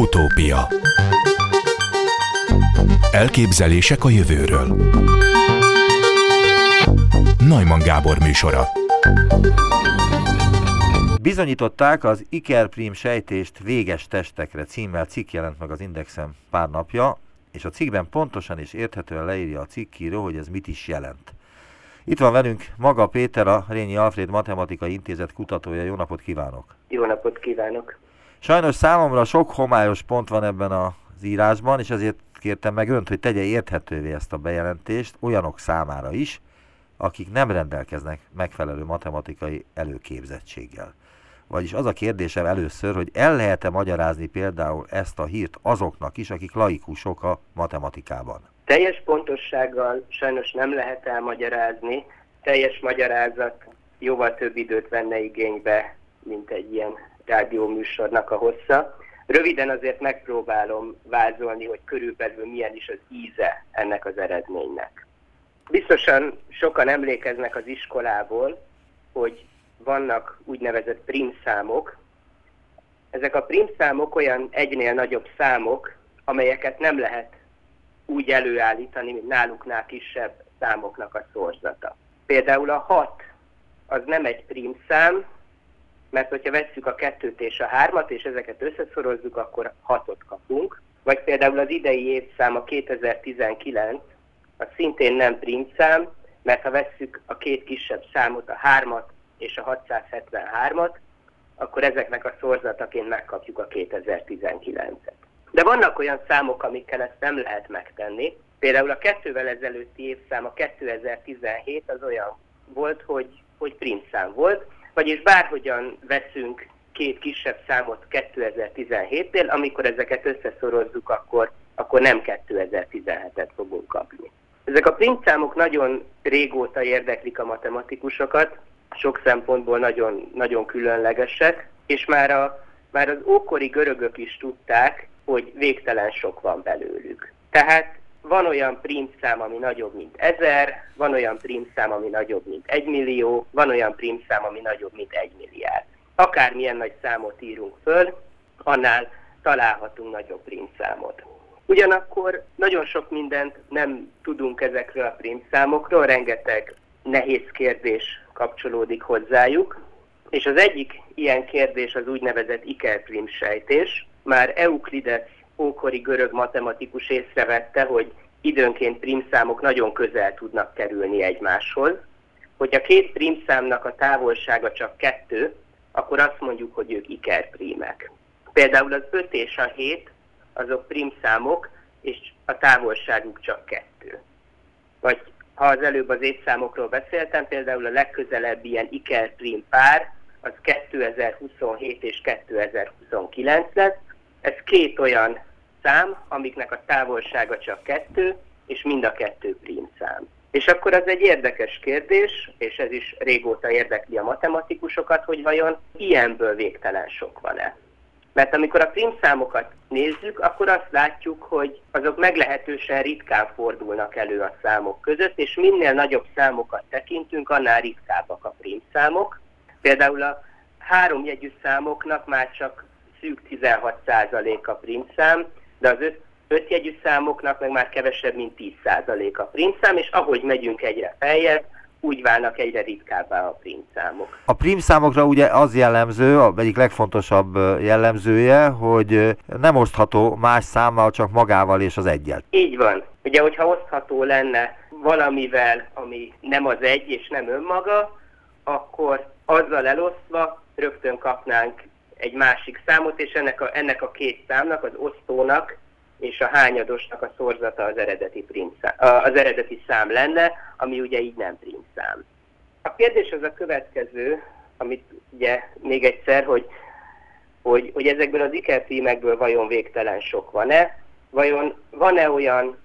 Utópia Elképzelések a jövőről Najman Gábor műsora Bizonyították az Ikerprim sejtést véges testekre címmel cikk jelent meg az Indexen pár napja, és a cikkben pontosan és érthetően leírja a cikkíró, hogy ez mit is jelent. Itt van velünk maga Péter, a Rényi Alfred Matematikai Intézet kutatója. Jó napot kívánok! Jó napot kívánok! Sajnos számomra sok homályos pont van ebben az írásban, és ezért kértem meg önt, hogy tegye érthetővé ezt a bejelentést olyanok számára is, akik nem rendelkeznek megfelelő matematikai előképzettséggel. Vagyis az a kérdésem először, hogy el lehet-e magyarázni például ezt a hírt azoknak is, akik laikusok a matematikában? Teljes pontossággal sajnos nem lehet elmagyarázni, teljes magyarázat jóval több időt venne igénybe, mint egy ilyen rádióműsornak a hossza. Röviden azért megpróbálom vázolni, hogy körülbelül milyen is az íze ennek az eredménynek. Biztosan sokan emlékeznek az iskolából, hogy vannak úgynevezett primszámok. Ezek a primszámok olyan egynél nagyobb számok, amelyeket nem lehet úgy előállítani, mint náluknál kisebb számoknak a szorzata. Például a 6 az nem egy primszám, mert hogyha vesszük a kettőt és a hármat, és ezeket összeszorozzuk, akkor hatot kapunk. Vagy például az idei évszám, a 2019, az szintén nem primszám, mert ha vesszük a két kisebb számot, a hármat és a 673-at, akkor ezeknek a szorzataként megkapjuk a 2019-et. De vannak olyan számok, amikkel ezt nem lehet megtenni. Például a kettővel ezelőtti évszám, a 2017 az olyan volt, hogy, hogy primszám volt, vagyis bárhogyan veszünk két kisebb számot 2017-nél, amikor ezeket összeszorozzuk, akkor, akkor nem 2017-et fogunk kapni. Ezek a primszámok nagyon régóta érdeklik a matematikusokat, sok szempontból nagyon, nagyon különlegesek, és már, a, már az ókori görögök is tudták, hogy végtelen sok van belőlük. Tehát van olyan primszám, ami nagyobb, mint ezer, van olyan primszám, ami nagyobb, mint egy millió, van olyan primszám, ami nagyobb, mint egy milliárd. Akármilyen nagy számot írunk föl, annál találhatunk nagyobb primszámot. Ugyanakkor nagyon sok mindent nem tudunk ezekről a primszámokról, rengeteg nehéz kérdés kapcsolódik hozzájuk, és az egyik ilyen kérdés az úgynevezett sejtés. Már Euklides ókori görög matematikus észrevette, hogy időnként primszámok nagyon közel tudnak kerülni egymáshoz. Hogy a két primszámnak a távolsága csak kettő, akkor azt mondjuk, hogy ők ikerprímek. Például az 5 és a 7 azok primszámok, és a távolságuk csak kettő. Vagy ha az előbb az évszámokról beszéltem, például a legközelebb ilyen ikerprim pár, az 2027 és 2029 lesz. Ez két olyan szám, amiknek a távolsága csak kettő, és mind a kettő szám. És akkor az egy érdekes kérdés, és ez is régóta érdekli a matematikusokat, hogy vajon ilyenből végtelen sok van-e. Mert amikor a prímszámokat nézzük, akkor azt látjuk, hogy azok meglehetősen ritkán fordulnak elő a számok között, és minél nagyobb számokat tekintünk, annál ritkábbak a prímszámok. Például a háromjegyű számoknak már csak szűk 16% a prímszám, de az öt, ötjegyű számoknak meg már kevesebb, mint 10% a prímszám, és ahogy megyünk egyre feljebb, úgy válnak egyre ritkábbá a prímszámok. A prímszámokra ugye az jellemző, a egyik legfontosabb jellemzője, hogy nem osztható más számmal, csak magával és az egyel. Így van. Ugye, hogyha osztható lenne valamivel, ami nem az egy és nem önmaga, akkor azzal elosztva rögtön kapnánk egy másik számot, és ennek a, ennek a két számnak, az osztónak és a hányadosnak a szorzata az eredeti, primszám, az eredeti szám lenne, ami ugye így nem primszám. A kérdés az a következő, amit ugye még egyszer, hogy, hogy, hogy ezekből az ikerprímekből vajon végtelen sok van-e, vajon van-e olyan,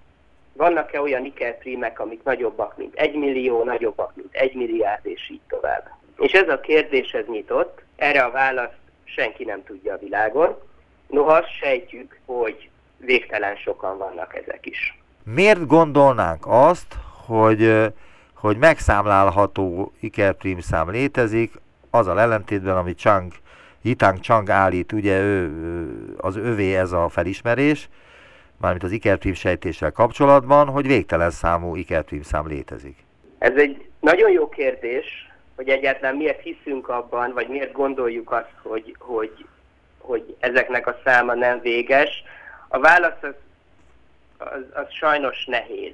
vannak-e olyan ikerprímek, amik nagyobbak, mint egy millió, nagyobbak, mint egy milliárd, és így tovább. És ez a kérdés ez nyitott, erre a választ senki nem tudja a világon. Noha azt sejtjük, hogy végtelen sokan vannak ezek is. Miért gondolnánk azt, hogy, hogy megszámlálható ikerprim szám létezik, az a ellentétben, amit Chang, Yitang Chang állít, ugye ő az övé ez a felismerés, mármint az ikerprim sejtéssel kapcsolatban, hogy végtelen számú ikerprim szám létezik? Ez egy nagyon jó kérdés, hogy egyáltalán miért hiszünk abban, vagy miért gondoljuk azt, hogy, hogy, hogy ezeknek a száma nem véges. A válasz az, az, az sajnos nehéz.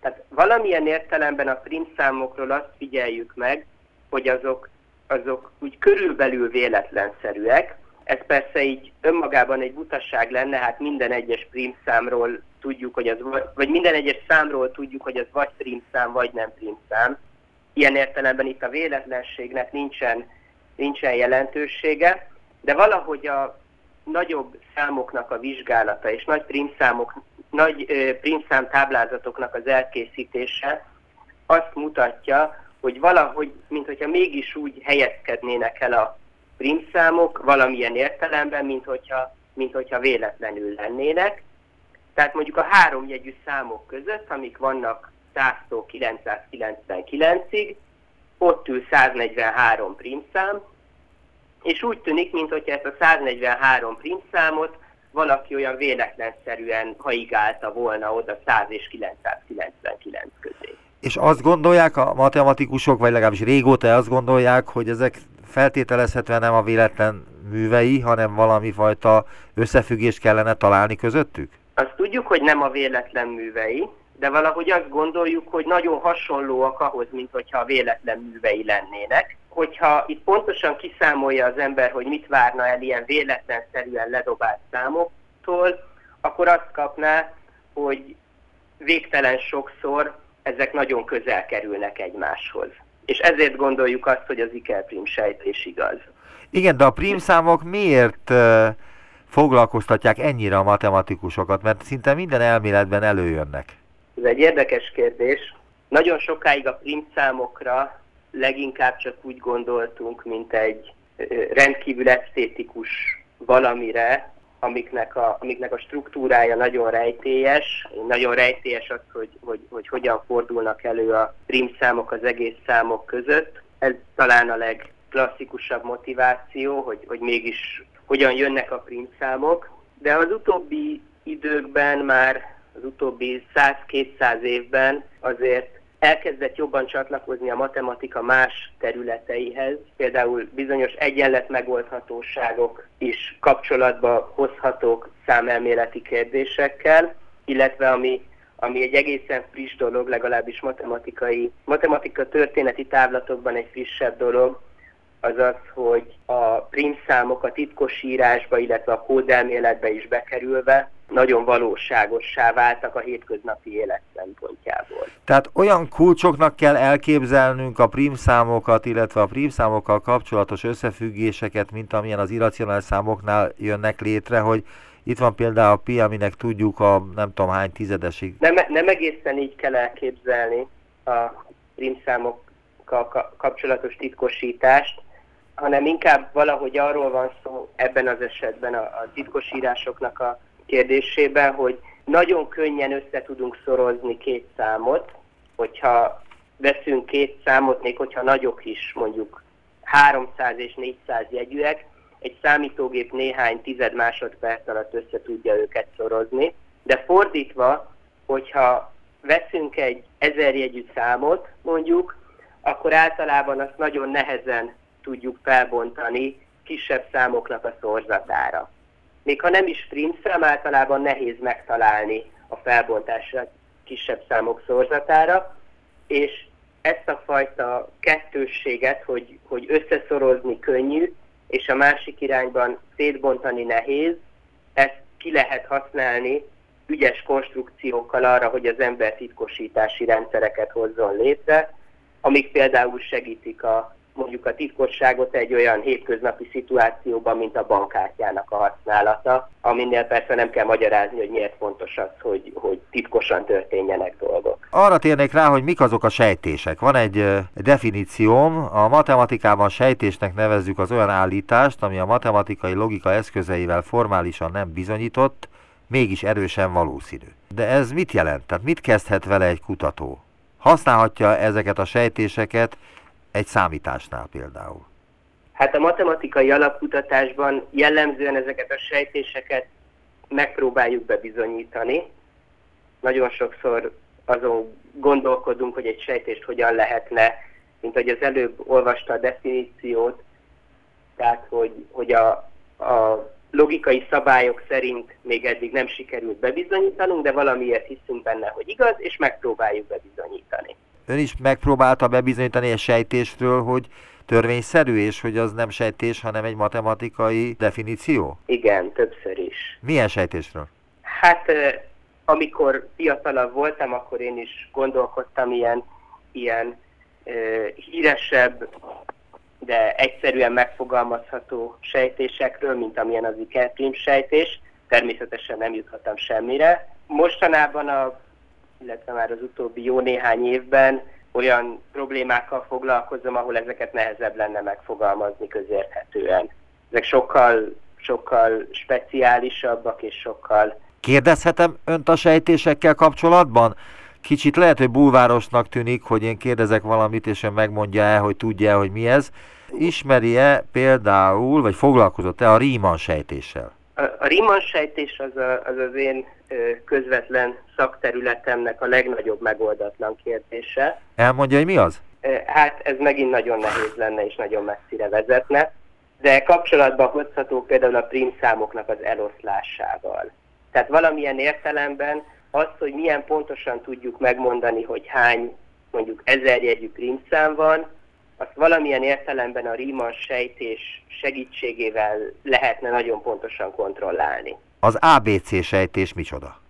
Tehát valamilyen értelemben a primszámokról azt figyeljük meg, hogy azok, azok úgy körülbelül véletlenszerűek. Ez persze így önmagában egy butaság lenne, hát minden egyes primszámról tudjuk, hogy az, vagy minden egyes számról tudjuk, hogy az vagy primszám, vagy nem primszám. Ilyen értelemben itt a véletlenségnek nincsen, nincsen jelentősége, de valahogy a nagyobb számoknak a vizsgálata és nagy primszámok, nagy primszám táblázatoknak az elkészítése azt mutatja, hogy valahogy, mint hogyha mégis úgy helyezkednének el a primszámok valamilyen értelemben, mint hogyha, mint hogyha véletlenül lennének. Tehát mondjuk a három jegyű számok között, amik vannak 100-tól 999-ig, ott ül 143 primszám, és úgy tűnik, mintha ezt a 143 primszámot valaki olyan véletlenszerűen haigálta volna oda 100 és 999 közé. És azt gondolják a matematikusok, vagy legalábbis régóta azt gondolják, hogy ezek feltételezhetően nem a véletlen művei, hanem valami fajta összefüggést kellene találni közöttük? Azt tudjuk, hogy nem a véletlen művei, de valahogy azt gondoljuk, hogy nagyon hasonlóak ahhoz, mint hogyha véletlen művei lennének. Hogyha itt pontosan kiszámolja az ember, hogy mit várna el ilyen véletlenszerűen ledobált számoktól, akkor azt kapná, hogy végtelen sokszor ezek nagyon közel kerülnek egymáshoz. És ezért gondoljuk azt, hogy az ikerprim sejtés igaz. Igen, de a prímszámok miért foglalkoztatják ennyire a matematikusokat? Mert szinte minden elméletben előjönnek. Ez egy érdekes kérdés. Nagyon sokáig a primszámokra leginkább csak úgy gondoltunk, mint egy rendkívül esztétikus valamire, amiknek a, amiknek a struktúrája nagyon rejtélyes. Nagyon rejtélyes az, hogy, hogy, hogy hogyan fordulnak elő a primszámok az egész számok között. Ez talán a legklasszikusabb motiváció, hogy, hogy mégis hogyan jönnek a primszámok. De az utóbbi időkben már az utóbbi 100-200 évben azért elkezdett jobban csatlakozni a matematika más területeihez, például bizonyos egyenlet megoldhatóságok is kapcsolatba hozhatók számelméleti kérdésekkel, illetve ami, ami egy egészen friss dolog, legalábbis matematikai, matematika történeti távlatokban egy frissebb dolog, az az, hogy a primszámok a titkosírásba, illetve a kódelméletbe is bekerülve nagyon valóságossá váltak a hétköznapi élet szempontjából. Tehát olyan kulcsoknak kell elképzelnünk a prímszámokat, illetve a prímszámokkal kapcsolatos összefüggéseket, mint amilyen az irracionális számoknál jönnek létre, hogy itt van például a pi, aminek tudjuk a nem tudom hány tizedesig. Nem, nem egészen így kell elképzelni a prímszámokkal kapcsolatos titkosítást, hanem inkább valahogy arról van szó ebben az esetben a, a titkosírásoknak a kérdésében, hogy nagyon könnyen össze tudunk szorozni két számot, hogyha veszünk két számot, még hogyha nagyok is, mondjuk 300 és 400 jegyűek, egy számítógép néhány tized másodperc alatt össze tudja őket szorozni, de fordítva, hogyha veszünk egy ezer jegyű számot, mondjuk, akkor általában azt nagyon nehezen tudjuk felbontani kisebb számoknak a szorzatára. Még ha nem is szám, általában nehéz megtalálni a felbontásra kisebb számok szorzatára, és ezt a fajta kettősséget, hogy, hogy összeszorozni könnyű, és a másik irányban szétbontani nehéz, ezt ki lehet használni ügyes konstrukciókkal arra, hogy az ember titkosítási rendszereket hozzon létre, amik például segítik a mondjuk a titkosságot egy olyan hétköznapi szituációban, mint a bankkártyának a használata, aminél persze nem kell magyarázni, hogy miért fontos az, hogy, hogy titkosan történjenek dolgok. Arra térnék rá, hogy mik azok a sejtések. Van egy definícióm, a matematikában sejtésnek nevezzük az olyan állítást, ami a matematikai logika eszközeivel formálisan nem bizonyított, mégis erősen valószínű. De ez mit jelent? Tehát mit kezdhet vele egy kutató? Használhatja ezeket a sejtéseket egy számításnál például? Hát a matematikai alapkutatásban jellemzően ezeket a sejtéseket megpróbáljuk bebizonyítani. Nagyon sokszor azon gondolkodunk, hogy egy sejtést hogyan lehetne, mint hogy az előbb olvasta a definíciót, tehát hogy, hogy a, a logikai szabályok szerint még eddig nem sikerült bebizonyítanunk, de valamiért hiszünk benne, hogy igaz, és megpróbáljuk bebizonyítani. Ön is megpróbálta bebizonyítani egy sejtésről, hogy törvényszerű, és hogy az nem sejtés, hanem egy matematikai definíció? Igen, többször is. Milyen sejtésről? Hát amikor fiatalabb voltam, akkor én is gondolkodtam ilyen, ilyen híresebb, de egyszerűen megfogalmazható sejtésekről, mint amilyen az ikerprim sejtés. Természetesen nem juthattam semmire. Mostanában, a, illetve már az utóbbi jó néhány évben olyan problémákkal foglalkozom, ahol ezeket nehezebb lenne megfogalmazni közérthetően. Ezek sokkal, sokkal speciálisabbak és sokkal... Kérdezhetem önt a sejtésekkel kapcsolatban? Kicsit lehet, hogy bulvárosnak tűnik, hogy én kérdezek valamit, és ön megmondja el, hogy tudja hogy mi ez. Ismeri-e például, vagy foglalkozott-e a Riemann sejtéssel? A, a Riemann sejtés az, a, az az én közvetlen szakterületemnek a legnagyobb megoldatlan kérdése. Elmondja, hogy mi az? Hát ez megint nagyon nehéz lenne és nagyon messzire vezetne, de kapcsolatban hozható például a primszámoknak az eloszlásával. Tehát valamilyen értelemben azt, hogy milyen pontosan tudjuk megmondani, hogy hány mondjuk ezerjegyű primszám van, azt valamilyen értelemben a Riemann sejtés segítségével lehetne nagyon pontosan kontrollálni. Az ABC sejtés micsoda?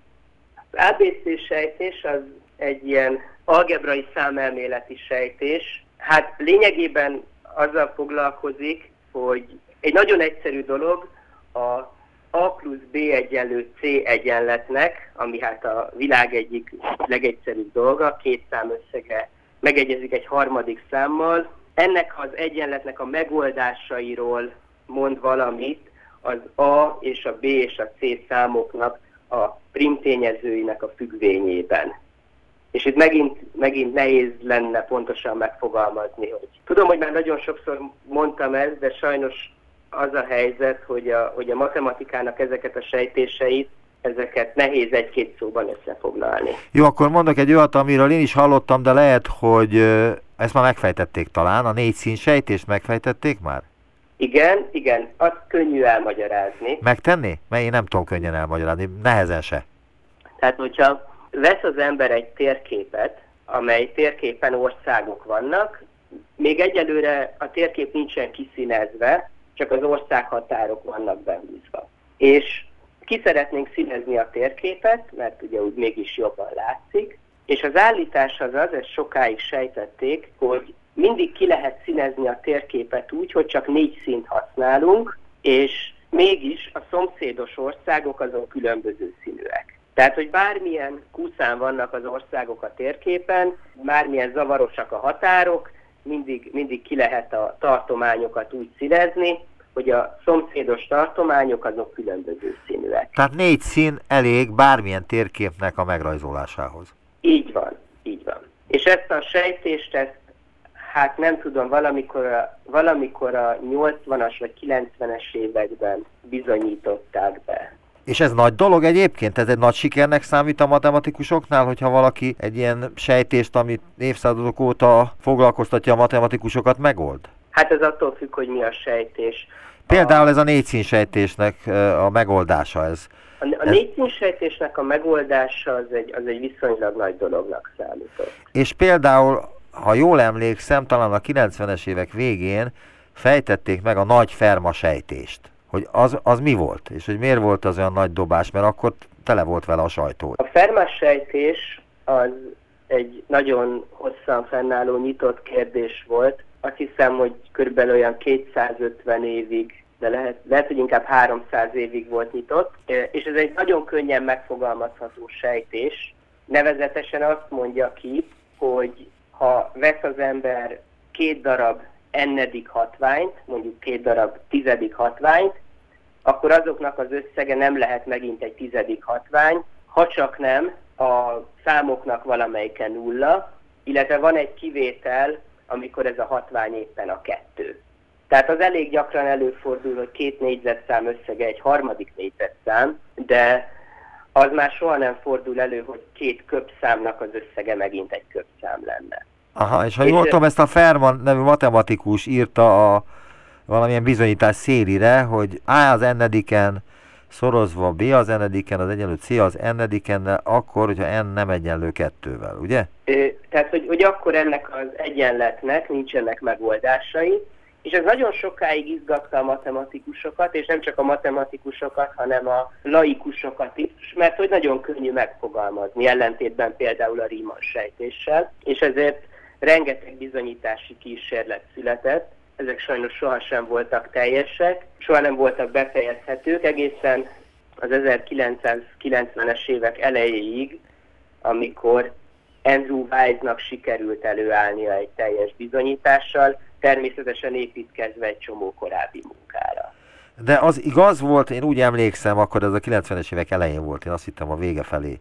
Az ABC sejtés az egy ilyen algebrai számelméleti sejtés. Hát lényegében azzal foglalkozik, hogy egy nagyon egyszerű dolog a A plusz B egyenlő C egyenletnek, ami hát a világ egyik legegyszerűbb dolga, két szám összege megegyezik egy harmadik számmal. Ennek az egyenletnek a megoldásairól mond valamit az A és a B és a C számoknak a primtényezőinek a függvényében. És itt megint, megint nehéz lenne pontosan megfogalmazni, hogy tudom, hogy már nagyon sokszor mondtam ezt, de sajnos az a helyzet, hogy a, hogy a matematikának ezeket a sejtéseit ezeket nehéz egy-két szóban összefoglalni. Jó, akkor mondok egy olyat, amiről én is hallottam, de lehet, hogy ezt már megfejtették talán. A négy szín sejtést megfejtették már? Igen, igen, azt könnyű elmagyarázni. Megtenni? Mert én nem tudom könnyen elmagyarázni, nehezen se. Tehát, hogyha vesz az ember egy térképet, amely térképen országok vannak, még egyelőre a térkép nincsen kiszínezve, csak az országhatárok vannak behúzva. És ki szeretnénk színezni a térképet, mert ugye úgy mégis jobban látszik, és az állítás az az, ezt sokáig sejtették, hogy mindig ki lehet színezni a térképet úgy, hogy csak négy színt használunk, és mégis a szomszédos országok azon különböző színűek. Tehát, hogy bármilyen kúszán vannak az országok a térképen, bármilyen zavarosak a határok, mindig, mindig ki lehet a tartományokat úgy színezni, hogy a szomszédos tartományok azok különböző színűek. Tehát négy szín elég bármilyen térképnek a megrajzolásához. Így van, így van. És ezt a sejtést, ezt hát nem tudom, valamikor a, valamikor a 80-as vagy 90-es években bizonyították be. És ez nagy dolog egyébként? Ez egy nagy sikernek számít a matematikusoknál, hogyha valaki egy ilyen sejtést, amit évszázadok óta foglalkoztatja a matematikusokat, megold? Hát ez attól függ, hogy mi a sejtés. Például ez a négyszínsejtésnek a megoldása ez. A, a négyszínsejtésnek a megoldása az egy, az egy viszonylag nagy dolognak számított. És például, ha jól emlékszem, talán a 90-es évek végén fejtették meg a nagy ferma sejtést. Hogy az, az mi volt, és hogy miért volt az olyan nagy dobás, mert akkor tele volt vele a sajtó. A ferma sejtés az egy nagyon hosszan fennálló nyitott kérdés volt, azt hiszem, hogy körülbelül olyan 250 évig, de lehet, lehet, hogy inkább 300 évig volt nyitott, és ez egy nagyon könnyen megfogalmazható sejtés. Nevezetesen azt mondja ki, hogy ha vesz az ember két darab ennedik hatványt, mondjuk két darab tizedik hatványt, akkor azoknak az összege nem lehet megint egy tizedik hatvány, ha csak nem a számoknak valamelyike nulla, illetve van egy kivétel, amikor ez a hatvány éppen a kettő. Tehát az elég gyakran előfordul, hogy két négyzetszám összege egy harmadik négyzetszám, de az már soha nem fordul elő, hogy két köpszámnak az összege megint egy köpszám lenne. Aha, és ha jól tudom, ezt a Ferman nevű matematikus írta a valamilyen bizonyítás szélire, hogy A az ennediken szorozva B az ennediken, az egyenlő C az ennediken, akkor, hogyha n nem egyenlő kettővel, ugye? Ö, tehát, hogy, hogy akkor ennek az egyenletnek nincsenek megoldásai, és ez nagyon sokáig izgatta a matematikusokat, és nem csak a matematikusokat, hanem a laikusokat is, mert hogy nagyon könnyű megfogalmazni, ellentétben például a Riemann sejtéssel, és ezért rengeteg bizonyítási kísérlet született, ezek sajnos sohasem voltak teljesek, soha nem voltak befejezhetők, egészen az 1990-es évek elejéig, amikor Andrew Wise-nak sikerült előállnia egy teljes bizonyítással, természetesen építkezve egy csomó korábbi munkára. De az igaz volt, én úgy emlékszem, akkor ez a 90-es évek elején volt, én azt hittem a vége felé,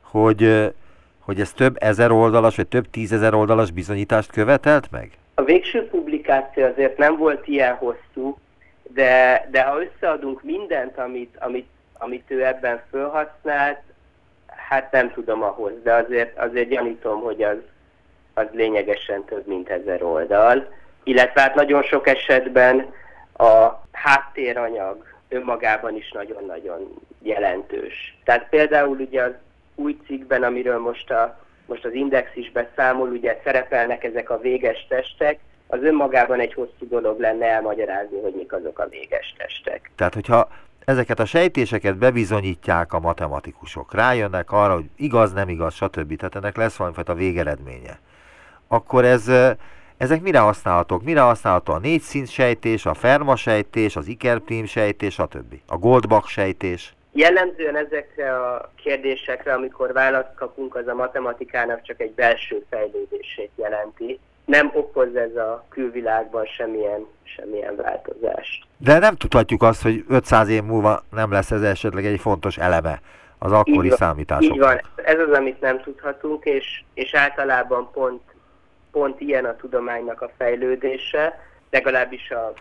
hogy, hogy ez több ezer oldalas, vagy több tízezer oldalas bizonyítást követelt meg? A végső publikáció azért nem volt ilyen hosszú, de, de ha összeadunk mindent, amit, amit, amit ő ebben felhasznált, hát nem tudom ahhoz, de azért, azért gyanítom, hogy az, az lényegesen több, mint ezer oldal. Illetve hát nagyon sok esetben a háttéranyag önmagában is nagyon-nagyon jelentős. Tehát például ugye az új cikkben, amiről most a most az Index is beszámol, ugye szerepelnek ezek a véges testek, az önmagában egy hosszú dolog lenne elmagyarázni, hogy mik azok a véges testek. Tehát, hogyha ezeket a sejtéseket bebizonyítják a matematikusok, rájönnek arra, hogy igaz, nem igaz, stb. Tehát ennek lesz valamifajta végeredménye. Akkor ez, ezek mire használhatók? Mire használható a négy szint sejtés, a Ferma sejtés, az Ikerprim sejtés, stb. A Goldbach sejtés? Jellemzően ezekre a kérdésekre, amikor választ kapunk, az a matematikának csak egy belső fejlődését jelenti. Nem okoz ez a külvilágban semmilyen, semmilyen változást. De nem tudhatjuk azt, hogy 500 év múlva nem lesz ez esetleg egy fontos eleme az akkori számításoknak. Így van, ez az, amit nem tudhatunk, és, és általában pont, pont ilyen a tudománynak a fejlődése, legalábbis a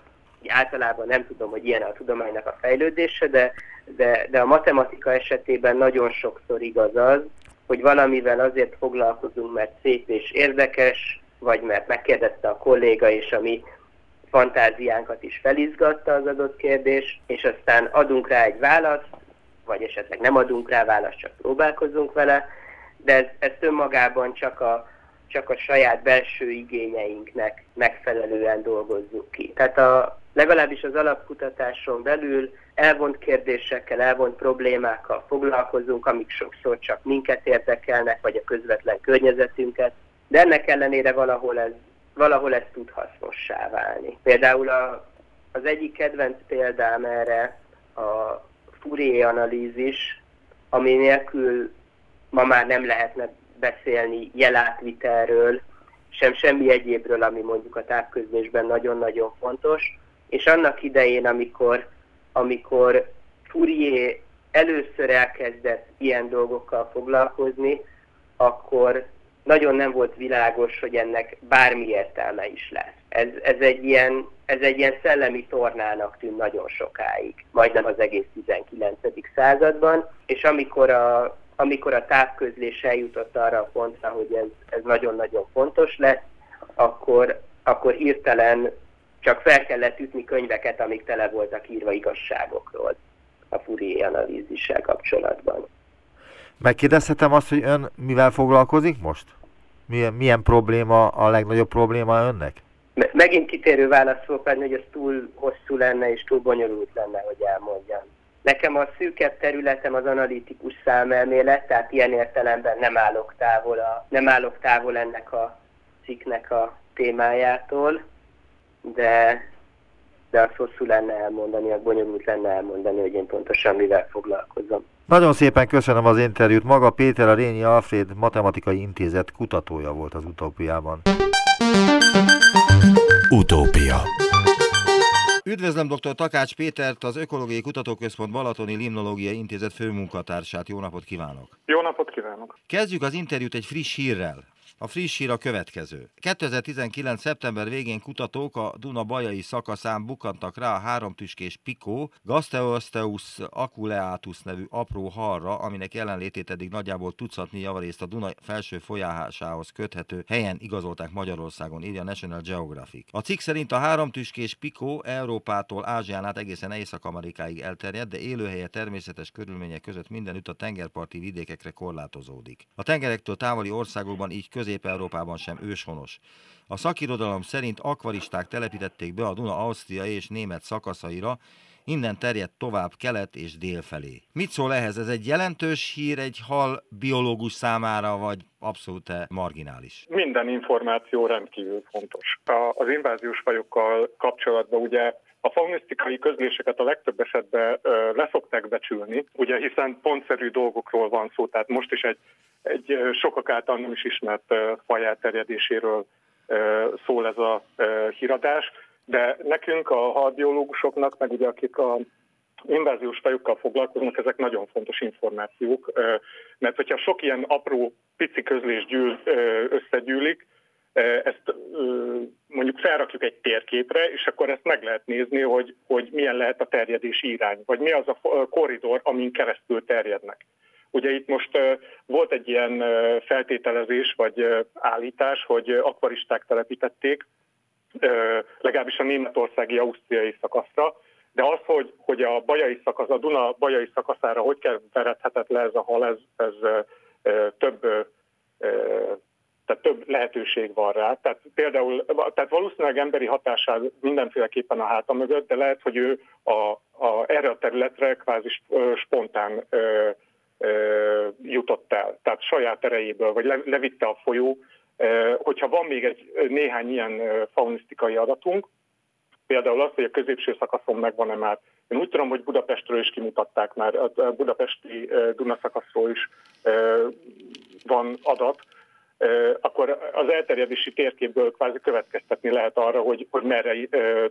általában nem tudom, hogy ilyen a tudománynak a fejlődése, de, de, de a matematika esetében nagyon sokszor igaz az, hogy valamivel azért foglalkozunk, mert szép és érdekes, vagy mert megkérdezte a kolléga, és a mi fantáziánkat is felizgatta az adott kérdés, és aztán adunk rá egy választ, vagy esetleg nem adunk rá választ, csak próbálkozunk vele, de ez, ezt önmagában csak a, csak a saját belső igényeinknek megfelelően dolgozzuk ki. Tehát a, legalábbis az alapkutatáson belül elvont kérdésekkel, elvont problémákkal foglalkozunk, amik sokszor csak minket érdekelnek, vagy a közvetlen környezetünket, de ennek ellenére valahol ez, valahol ez tud hasznossá válni. Például a, az egyik kedvenc példám erre a Fourier analízis, ami nélkül ma már nem lehetne beszélni jelátvitelről, sem semmi egyébről, ami mondjuk a távközlésben nagyon-nagyon fontos. És annak idején, amikor, amikor Fourier először elkezdett ilyen dolgokkal foglalkozni, akkor nagyon nem volt világos, hogy ennek bármi értelme is lesz. Ez, ez, egy ilyen, ez egy ilyen szellemi tornának tűnt nagyon sokáig, majdnem az egész 19. században, és amikor a, amikor a távközlés eljutott arra a pontra, hogy ez, ez nagyon-nagyon fontos lesz, akkor, akkor hirtelen csak fel kellett ütni könyveket, amik tele voltak írva igazságokról a Fourier analízissel kapcsolatban. Megkérdezhetem azt, hogy ön mivel foglalkozik most? Milyen, milyen probléma a legnagyobb probléma önnek? Megint kitérő válasz fogok adni, hogy ez túl hosszú lenne és túl bonyolult lenne, hogy elmondjam. Nekem a szűkebb területem az analitikus számelmélet, tehát ilyen értelemben nem állok távol, a, nem állok távol ennek a cikknek a témájától, de, de az hosszú lenne elmondani, az bonyolult lenne elmondani, hogy én pontosan mivel foglalkozom. Nagyon szépen köszönöm az interjút. Maga Péter a Rényi Alfred Matematikai Intézet kutatója volt az utópiában. Utópia Üdvözlöm dr. Takács Pétert, az Ökológiai Kutatóközpont Balatoni Limnológiai Intézet főmunkatársát. Jó napot kívánok! Jó napot kívánok! Kezdjük az interjút egy friss hírrel. A friss hír a következő. 2019. szeptember végén kutatók a Duna bajai szakaszán bukantak rá a háromtüskés Pico Gasteosteus aculeatus nevű apró halra, aminek jelenlétét eddig nagyjából tucatnyi javarészt a Duna felső folyásához köthető helyen igazolták Magyarországon, írja National Geographic. A cikk szerint a háromtüskés Pico Európától Ázsián át egészen Észak-Amerikáig elterjed, de élőhelye természetes körülmények között mindenütt a tengerparti vidékekre korlátozódik. A tengerektől távoli országokban így köz Közép-Európában sem őshonos. A szakirodalom szerint akvaristák telepítették be a Duna Ausztria és német szakaszaira, innen terjedt tovább kelet és dél felé. Mit szól ehhez? Ez egy jelentős hír egy hal biológus számára, vagy abszolút marginális? Minden információ rendkívül fontos. Az inváziós fajokkal kapcsolatban ugye a faunisztikai közléseket a legtöbb esetben leszokták becsülni, ugye hiszen pontszerű dolgokról van szó, tehát most is egy egy sokak által nem is ismert faj elterjedéséről szól ez a híradás, de nekünk, a halbiológusoknak, meg ugye akik a inváziós fajokkal foglalkoznak, ezek nagyon fontos információk, mert hogyha sok ilyen apró, pici közlés gyűl, összegyűlik, ezt mondjuk felrakjuk egy térképre, és akkor ezt meg lehet nézni, hogy, hogy milyen lehet a terjedési irány, vagy mi az a korridor, amin keresztül terjednek. Ugye itt most volt egy ilyen feltételezés vagy állítás, hogy akvaristák telepítették, legalábbis a németországi ausztriai szakaszra, de az, hogy, hogy a bajai szakasz, a Duna bajai szakaszára hogy veredhetett le ez a hal, ez, ez több, tehát több lehetőség van rá. Tehát például, tehát valószínűleg emberi hatását mindenféleképpen a háta mögött, de lehet, hogy ő a, a, erre a területre kvázi spontán jutott el, tehát saját erejéből, vagy levitte a folyó. Hogyha van még egy néhány ilyen faunisztikai adatunk, például az, hogy a középső szakaszon megvan-e már. Én úgy tudom, hogy Budapestről is kimutatták már, a budapesti Duna szakaszról is van adat, akkor az elterjedési térképből kvázi következtetni lehet arra, hogy, hogy merre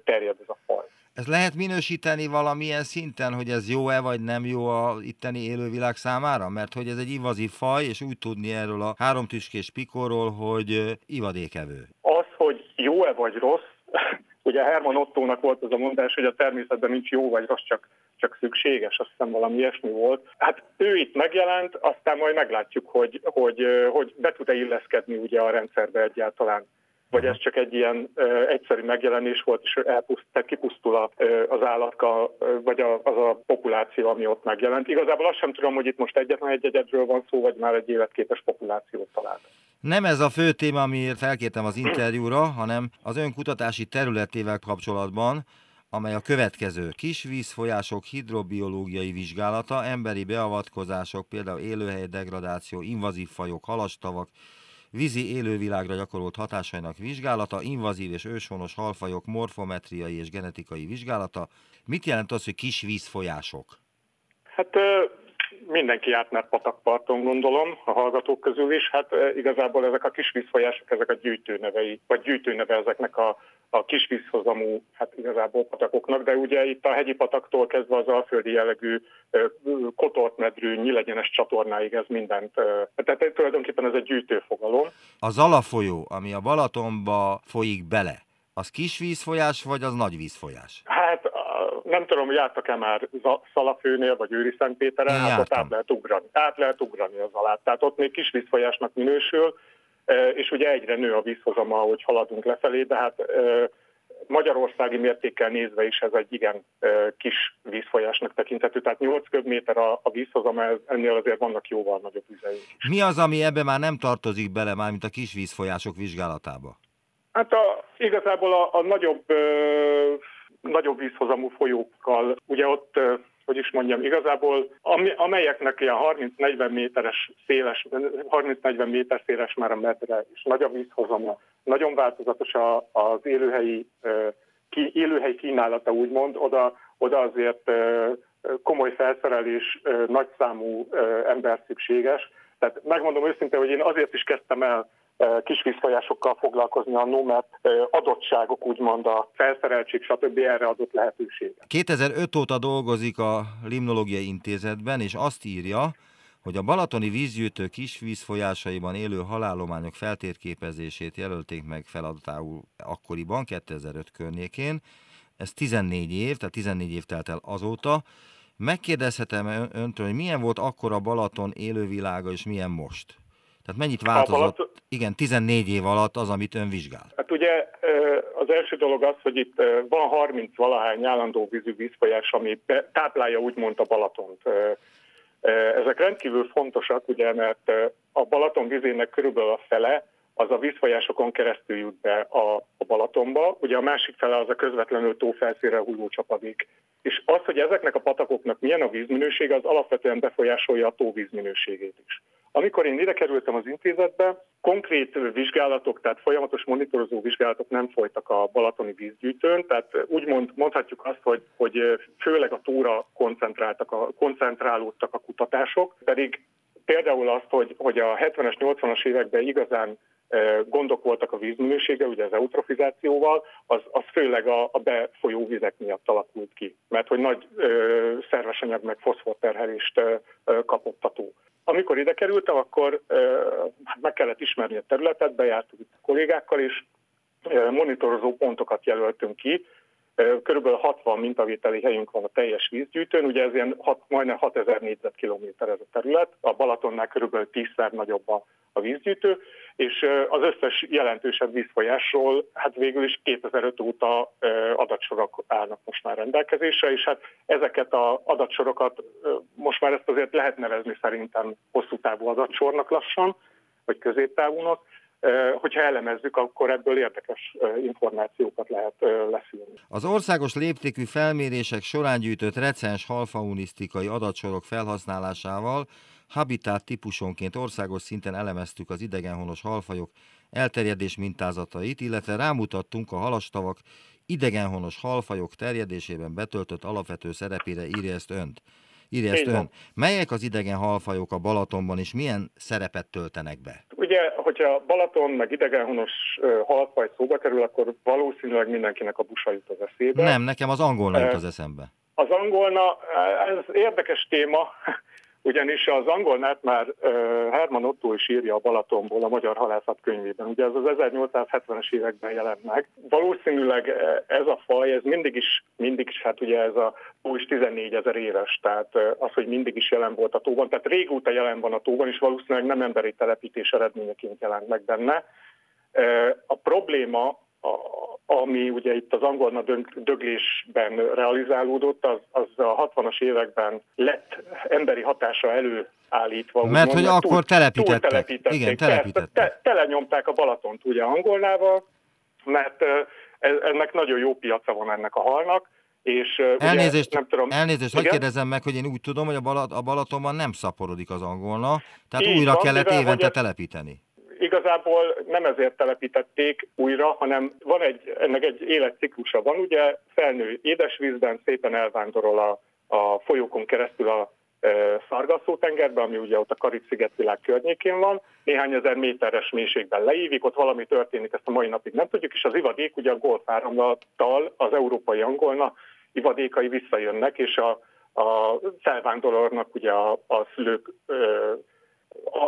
terjed ez a faj. Ez lehet minősíteni valamilyen szinten, hogy ez jó-e vagy nem jó a itteni élővilág számára? Mert hogy ez egy invazív faj, és úgy tudni erről a háromtüskés pikorról, hogy ivadékevő. Az, hogy jó-e vagy rossz, ugye Herman Ottónak volt az a mondás, hogy a természetben nincs jó vagy rossz, csak, csak szükséges, azt hiszem valami ilyesmi volt. Hát ő itt megjelent, aztán majd meglátjuk, hogy, hogy, hogy be tud-e illeszkedni ugye a rendszerbe egyáltalán vagy ez csak egy ilyen ö, egyszerű megjelenés volt, és elpuszt, tehát kipusztul a, ö, az állatka, ö, vagy a, az a populáció, ami ott megjelent. Igazából azt sem tudom, hogy itt most egyetlen egy egyedről van szó, vagy már egy életképes populációt talált. Nem ez a fő téma, amiért felkértem az interjúra, hanem az önkutatási területével kapcsolatban, amely a következő. Kisvízfolyások hidrobiológiai vizsgálata, emberi beavatkozások, például élőhely degradáció, invazív fajok, halastavak, vízi élővilágra gyakorolt hatásainak vizsgálata, invazív és őshonos halfajok morfometriai és genetikai vizsgálata. Mit jelent az, hogy kis vízfolyások? Hát mindenki járt már patakparton, gondolom, a hallgatók közül is. Hát igazából ezek a kis vízfolyások, ezek a gyűjtőnevei, vagy gyűjtőneve ezeknek a, a kis vízhozamú, hát igazából patakoknak, de ugye itt a hegyi pataktól kezdve az alföldi jellegű kotortmedrű, nyílegyenes csatornáig ez mindent. Tehát tulajdonképpen ez egy gyűjtőfogalom. Az alafolyó, ami a Balatonba folyik bele, az kis vízfolyás, vagy az nagy vízfolyás? Hát nem tudom, jártak-e már Szalafőnél, vagy Őri Szentpéteren, hát ott át lehet ugrani. Át lehet ugrani az alá. Tehát ott még kis vízfolyásnak minősül, és ugye egyre nő a vízhozama, ahogy haladunk lefelé, de hát magyarországi mértékkel nézve is ez egy igen kis vízfolyásnak tekinthető, tehát 8 köbméter a, a vízhozama, ennél azért vannak jóval nagyobb vizeink. Mi az, ami ebbe már nem tartozik bele, már mint a kis vízfolyások vizsgálatába? Hát a, igazából a, a nagyobb, ö, nagyobb vízhozamú folyókkal, ugye ott, hogy is mondjam, igazából amelyeknek ilyen 30-40 méteres széles, 30-40 méter széles már a medre, és nagyobb vízhozama, nagyon változatos a, az élőhelyi, élőhely kínálata úgymond, oda, oda azért komoly felszerelés, nagyszámú ember szükséges. Tehát megmondom őszintén, hogy én azért is kezdtem el kisvízfolyásokkal foglalkozni annó, mert adottságok úgymond a felszereltség, stb. erre adott lehetőség. 2005 óta dolgozik a Limnológiai Intézetben, és azt írja, hogy a balatoni vízgyűjtő kisvízfolyásaiban élő halálományok feltérképezését jelölték meg feladatául akkoriban, 2005 környékén. Ez 14 év, tehát 14 év telt el azóta. Megkérdezhetem öntől, hogy milyen volt akkor a Balaton élővilága, és milyen most? Tehát mennyit változott, Balaton... igen, 14 év alatt az, amit ön vizsgál? Hát ugye az első dolog az, hogy itt van 30 valahány állandó vízű vízfolyás, ami táplálja úgymond a Balatont. Ezek rendkívül fontosak, ugye, mert a Balaton vizének körülbelül a fele az a vízfolyásokon keresztül jut be a, a Balatonba, ugye a másik fele az a közvetlenül tófelszínre hulló csapadék. És az, hogy ezeknek a patakoknak milyen a vízminősége, az alapvetően befolyásolja a tóvíz minőségét is. Amikor én ide kerültem az intézetbe, konkrét vizsgálatok, tehát folyamatos monitorozó vizsgálatok nem folytak a balatoni vízgyűjtőn, tehát úgy mond, mondhatjuk azt, hogy, hogy főleg a tóra koncentráltak a, koncentrálódtak a kutatások, pedig például azt, hogy, hogy a 70-es, 80-as években igazán gondok voltak a vízminősége, ugye az eutrofizációval, az, az főleg a, a befolyó vizek miatt alakult ki, mert hogy nagy ö, szerves anyag meg foszforterhelést ö, kapott a tó. Amikor ide kerültem, akkor hát meg kellett ismerni a területet, bejártuk itt a kollégákkal, és monitorozó pontokat jelöltünk ki. Körülbelül 60 mintavételi helyünk van a teljes vízgyűjtőn, ugye ez ilyen hat, majdnem 6000 négyzetkilométer ez a terület, a Balatonnál körülbelül 10-szer nagyobb a, a vízgyűjtő, és az összes jelentősebb vízfolyásról hát végül is 2005 óta adatsorok állnak most már rendelkezésre, és hát ezeket az adatsorokat most már ezt azért lehet nevezni szerintem hosszú távú adatsornak lassan, vagy középtávúnak, hogyha elemezzük, akkor ebből érdekes információkat lehet leszűrni. Az országos léptékű felmérések során gyűjtött recens halfaunisztikai adatsorok felhasználásával Habitat típusonként országos szinten elemeztük az idegenhonos halfajok elterjedés mintázatait, illetve rámutattunk a halastavak idegenhonos halfajok terjedésében betöltött alapvető szerepére, írja ezt önt. Írja ezt ön. Melyek az idegen halfajok a Balatonban, és milyen szerepet töltenek be? Ugye, hogyha Balaton meg idegenhonos halfaj szóba kerül, akkor valószínűleg mindenkinek a busa jut az eszébe. Nem, nekem az angolna jut az eszembe. Az angolna, ez érdekes téma, ugyanis az angolnát már Herman Otto is írja a Balatonból a Magyar Halászat könyvében. Ugye ez az 1870-es években jelent meg. Valószínűleg ez a faj, ez mindig is, mindig is, hát ugye ez a tó is 14 ezer éves, tehát az, hogy mindig is jelen volt a tóban, tehát régóta jelen van a tóban, és valószínűleg nem emberi telepítés eredményeként jelent meg benne. A probléma ami ugye itt az angolna döglésben realizálódott, az, az a 60-as években lett emberi hatása előállítva. Mert hogy akkor túl, telepítettek. Túl telepítették. Igen, telepítettek. Te, telenyomták a Balatont ugye angolnával, mert ennek nagyon jó piaca van ennek a halnak, és elnézést, ugye, nem tudom, elnézést hogy kérdezem meg, hogy én úgy tudom, hogy a, Balat, a Balatonban nem szaporodik az angolna, tehát Így újra van, kellett évente telepíteni igazából nem ezért telepítették újra, hanem van egy, ennek egy életciklusa van, ugye felnő édesvízben, szépen elvándorol a, a folyókon keresztül a e, Szargasszó-tengerbe, ami ugye ott a Karib-szigetvilág környékén van, néhány ezer méteres mélységben leívik, ott valami történik, ezt a mai napig nem tudjuk, és az ivadék ugye a golfáramlattal az európai angolna ivadékai visszajönnek, és a, a felvándorolnak ugye a, a szülők ö,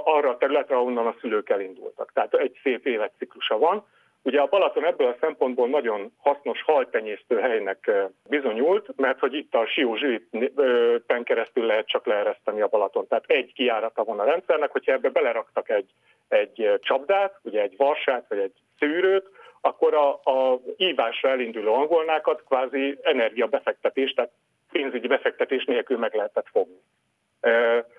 arra a területre, ahonnan a szülők elindultak. Tehát egy szép életciklusa van. Ugye a Balaton ebből a szempontból nagyon hasznos haltenyésztő helynek bizonyult, mert hogy itt a Sió Zsilipen keresztül lehet csak leereszteni a Balaton. Tehát egy kiárata van a rendszernek, hogyha ebbe beleraktak egy, egy csapdát, ugye egy varsát vagy egy szűrőt, akkor a, a ívásra elinduló angolnákat kvázi energiabefektetés, tehát pénzügyi befektetés nélkül meg lehetett fogni.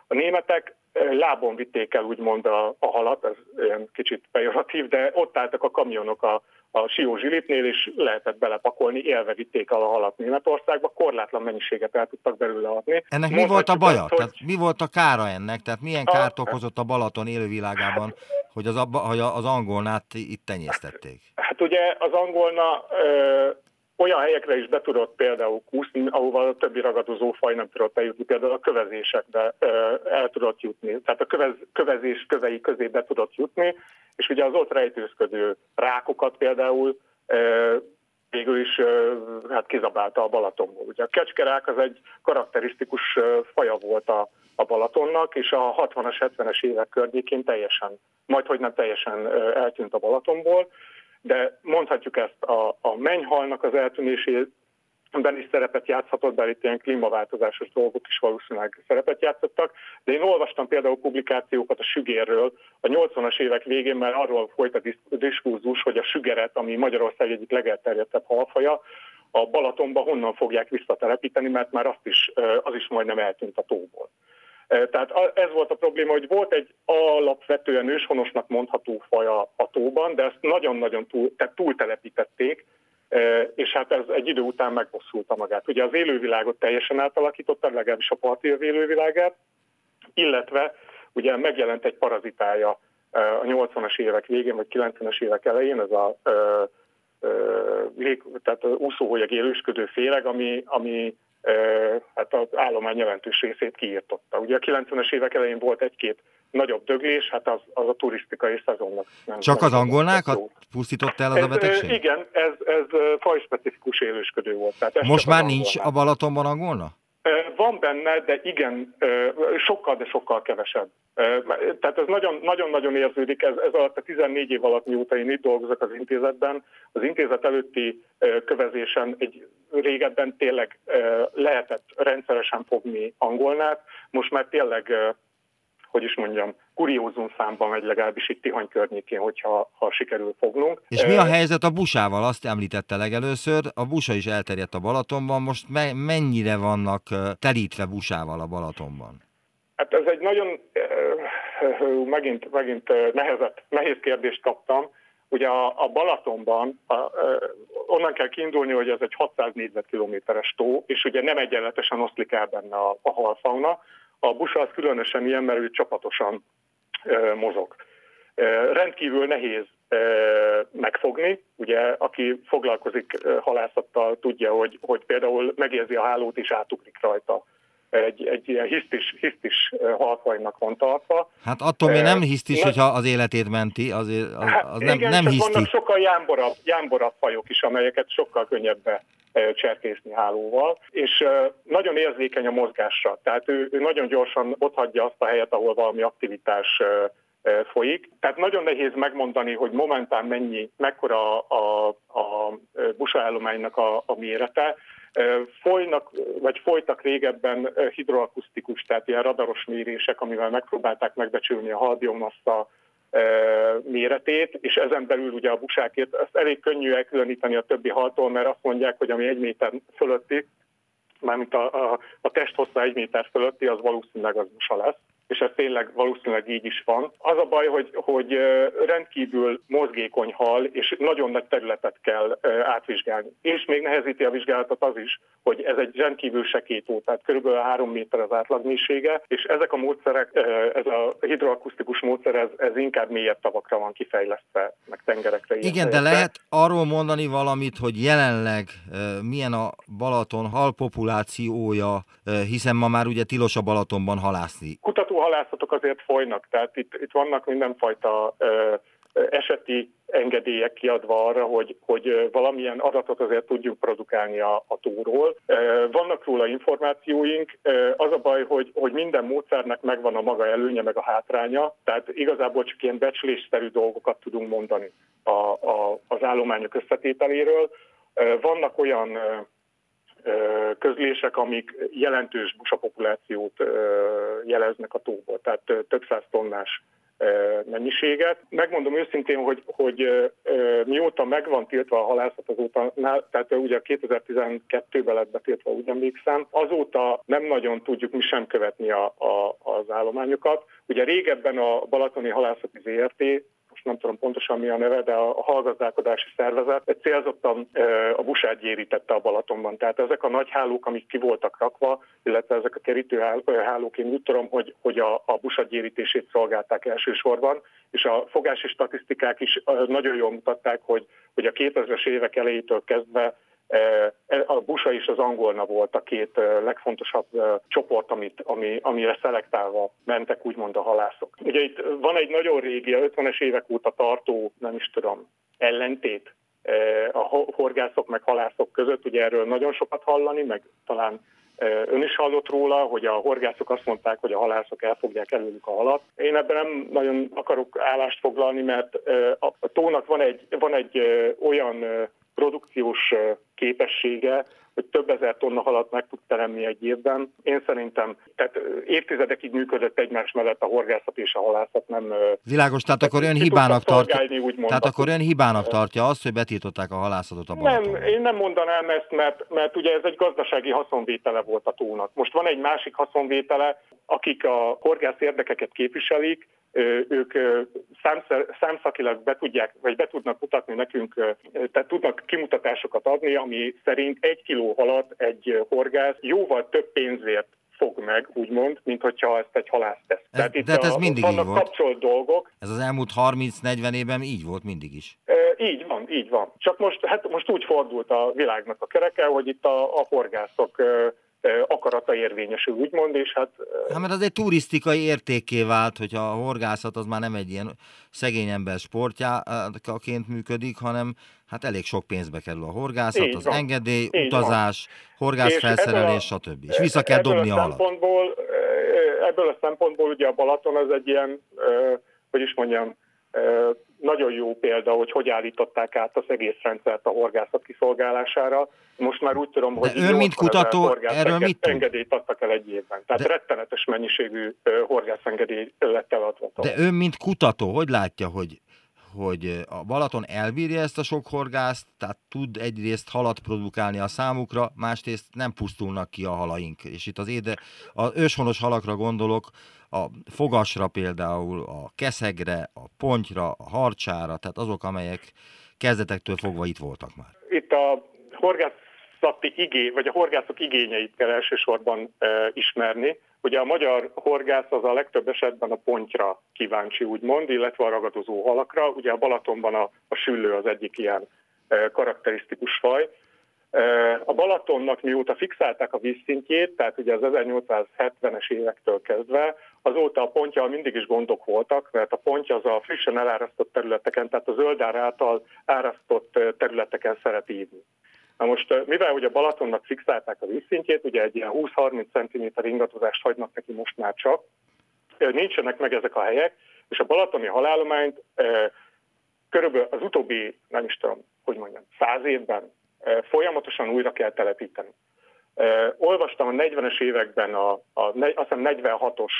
A németek lábon vitték el úgymond a, a halat, ez ilyen kicsit pejoratív, de ott álltak a kamionok a, a Sió Zsilipnél, és lehetett belepakolni, élve vitték el a halat Németországba, korlátlan mennyiséget el tudtak belőle adni. Ennek mi volt a baja? Azt, hogy... Tehát mi volt a kára ennek? Tehát milyen kárt okozott a Balaton élővilágában, hogy az, hogy az angolnát itt tenyésztették? Hát ugye az angolna olyan helyekre is be tudott például kúszni, ahova a többi ragadozó faj nem tudott eljutni, például a kövezésekbe el tudott jutni. Tehát a kövez, kövezés kövei közé be tudott jutni, és ugye az ott rejtőzködő rákokat például végül is hát kizabálta a Balatonból. Ugye a kecskerák az egy karakterisztikus faja volt a, a Balatonnak, és a 60-as, 70-es évek környékén teljesen, majd hogy nem teljesen eltűnt a Balatonból, de mondhatjuk ezt a, a mennyhalnak az eltűnését ben is szerepet játszhatott, bár itt ilyen klímaváltozásos dolgok is valószínűleg szerepet játszottak, de én olvastam például publikációkat a sügérről. A 80-as évek végén már arról folyt a diskurzus, hogy a sügeret, ami Magyarország egyik legelterjedtebb halfaja, a Balatonba honnan fogják visszatelepíteni, mert már azt is, az is majdnem eltűnt a tóból. Tehát ez volt a probléma, hogy volt egy alapvetően őshonosnak mondható faj a tóban, de ezt nagyon-nagyon túl, tehát túltelepítették, és hát ez egy idő után megbosszulta magát. Ugye az élővilágot teljesen átalakította, legalábbis a parti élővilágát, illetve ugye megjelent egy parazitája a 80-as évek végén, vagy 90-es évek elején, ez a lég, tehát úszóhólyag élősködő féreg, ami, ami hát az állomány jelentős részét kiírtotta. Ugye a 90-es évek elején volt egy-két nagyobb döglés, hát az, az a turisztikai szezonnak. Nem Csak az angolnákat pusztított el az ez, a betegség? Igen, ez, ez fajspecifikus élősködő volt. Tehát Most már nincs a Balatonban angolna? Van benne, de igen, sokkal, de sokkal kevesebb. Tehát ez nagyon-nagyon érződik, ez, ez alatt a 14 év alatt, mióta én itt dolgozok az intézetben, az intézet előtti kövezésen egy régebben tényleg lehetett rendszeresen fogni angolnát, most már tényleg hogy is mondjam, kuriózum számban megy legalábbis itt Tihany környékén, hogyha ha sikerül fognunk. És mi a helyzet a busával? Azt említette legelőször, a busa is elterjedt a Balatonban, most me- mennyire vannak telítve busával a Balatonban? Hát ez egy nagyon, megint, megint nehezet, nehéz kérdést kaptam. Ugye a, a Balatonban a, a, onnan kell kiindulni, hogy ez egy 600 négyzetkilométeres tó, és ugye nem egyenletesen oszlik el benne a, a halfauna, a busa az különösen ilyen, mert ő csapatosan mozog. Rendkívül nehéz megfogni, ugye aki foglalkozik halászattal tudja, hogy, hogy például megérzi a hálót és átugrik rajta egy, egy ilyen hisztis, hisztis halfajnak van tartva. Hát attól még nem hisztis, hogyha az életét menti, azért az, hát az nem, igen, nem hiszti. vannak sokkal jámborabb, jámborabb fajok is, amelyeket sokkal könnyebb cserkészni hálóval, és nagyon érzékeny a mozgásra, tehát ő, ő nagyon gyorsan otthagyja azt a helyet, ahol valami aktivitás folyik. Tehát nagyon nehéz megmondani, hogy momentán mennyi, mekkora a, a, a busaállománynak a, a mérete. Folynak, vagy folytak régebben hidroakusztikus, tehát ilyen radaros mérések, amivel megpróbálták megbecsülni a halbiomassa méretét, és ezen belül ugye a busákért ezt elég könnyű elkülöníteni a többi haltól, mert azt mondják, hogy ami egy méter fölötti, mármint a, a, a test hossza egy méter fölötti, az valószínűleg az busa lesz és ez tényleg valószínűleg így is van. Az a baj, hogy, hogy rendkívül mozgékony hal, és nagyon nagy területet kell átvizsgálni. És még nehezíti a vizsgálatot az is, hogy ez egy rendkívül sekétó, tehát körülbelül 3 méter az átlagmélysége, és ezek a módszerek, ez a hidroakusztikus módszer, ez, ez inkább mélyebb tavakra van kifejlesztve, meg tengerekre. Igen, de lehet arról mondani valamit, hogy jelenleg milyen a Balaton hal populációja, hiszen ma már ugye tilos a Balatonban halászni. Kutató halászatok azért folynak, tehát itt, itt vannak mindenfajta ö, eseti engedélyek kiadva arra, hogy, hogy valamilyen adatot azért tudjuk produkálni a, a túról. Vannak róla információink, az a baj, hogy, hogy minden módszernek megvan a maga előnye, meg a hátránya, tehát igazából csak ilyen becslésszerű dolgokat tudunk mondani a, a, az állományok összetételéről. Vannak olyan közlések, amik jelentős busapopulációt jeleznek a tóból, tehát több száz tonnás mennyiséget. Megmondom őszintén, hogy, hogy mióta megvan tiltva a halászat azóta, tehát ugye 2012-ben lett betiltva, úgy emlékszem, azóta nem nagyon tudjuk mi sem követni a, a, az állományokat. Ugye régebben a Balatoni Halászati ZRT most nem tudom pontosan mi a neve, de a hallgazdálkodási szervezet egy célzottan a busát gyérítette a Balatonban. Tehát ezek a nagy hálók, amik ki voltak rakva, illetve ezek a kerítőhálók, én úgy tudom, hogy, hogy a, a gyérítését szolgálták elsősorban, és a fogási statisztikák is nagyon jól mutatták, hogy, hogy a 2000-es évek elejétől kezdve a busa és az angolna volt a két legfontosabb csoport, amit, ami, amire szelektálva mentek úgymond a halászok. Ugye itt van egy nagyon régi, 50-es évek óta tartó, nem is tudom, ellentét a horgászok meg halászok között, ugye erről nagyon sokat hallani, meg talán Ön is hallott róla, hogy a horgászok azt mondták, hogy a halászok elfogják előlük a halat. Én ebben nem nagyon akarok állást foglalni, mert a tónak van egy, van egy olyan produkciós képessége, hogy több ezer tonna halat meg tud teremni egy évben. Én szerintem, tehát évtizedekig működött egymás mellett a horgászat és a halászat, nem... Világos, tehát akkor ön hibának tartja, tehát akkor ön hibának tartja azt, hogy betiltották a halászatot a Balaton. Nem, én nem mondanám ezt, mert, mert ugye ez egy gazdasági haszonvétele volt a tónak. Most van egy másik haszonvétele, akik a horgász érdekeket képviselik, ők számszakilag be tudják, vagy be tudnak mutatni nekünk, tehát tudnak kimutatásokat adni, ami szerint egy kiló halat egy horgász jóval több pénzért fog meg, úgymond, mint hogyha ezt egy halász tesz. Ez, Tehát itt de hát ez a, mindig vannak így volt. kapcsolt dolgok. Ez az elmúlt 30-40 évben így volt mindig is. E, így van, így van. Csak most, hát most úgy fordult a világnak a kereke, hogy itt a, a horgászok akarata érvényesül, úgymond, és hát... Hát mert az egy turisztikai értékké vált, hogyha a horgászat az már nem egy ilyen szegény ember sportjáként működik, hanem hát elég sok pénzbe kerül a horgászat, Így az van. engedély, Így utazás, van. horgászfelszerelés, stb. És vissza kell dobni a halat. Ebből a szempontból ugye a Balaton az egy ilyen, hogy is mondjam, nagyon jó példa, hogy hogy állították át az egész rendszert a horgászat kiszolgálására. Most már úgy tudom, hogy ön, mint kutató, erről mit tud? engedélyt adtak el egy évben. Tehát De... rettenetes mennyiségű horgászengedély lett eladva. De ön, mint kutató, hogy látja, hogy hogy a Balaton elbírja ezt a sok horgászt, tehát tud egyrészt halat produkálni a számukra, másrészt nem pusztulnak ki a halaink. És itt az éde, az őshonos halakra gondolok, a fogasra például, a keszegre, a pontyra, a harcsára, tehát azok, amelyek kezdetektől fogva itt voltak már. Itt a horgászati igény, vagy a horgászok igényeit kell elsősorban e, ismerni. Ugye a magyar horgász az a legtöbb esetben a pontyra kíváncsi, úgymond, illetve a ragadozó halakra. Ugye a Balatonban a, a süllő az egyik ilyen e, karakterisztikus faj. A Balatonnak mióta fixálták a vízszintjét, tehát ugye az 1870-es évektől kezdve, azóta a pontja mindig is gondok voltak, mert a pontja az a frissen elárasztott területeken, tehát a zöldár által árasztott területeken szeret ívni. Na most, mivel ugye Balatonnak fixálták a vízszintjét, ugye egy ilyen 20-30 cm ingatozást hagynak neki most már csak, nincsenek meg ezek a helyek, és a balatoni halállományt körülbelül az utóbbi, nem is tudom, hogy mondjam, száz évben folyamatosan újra kell telepíteni. Olvastam a 40-es években a, a, azt hiszem 46-os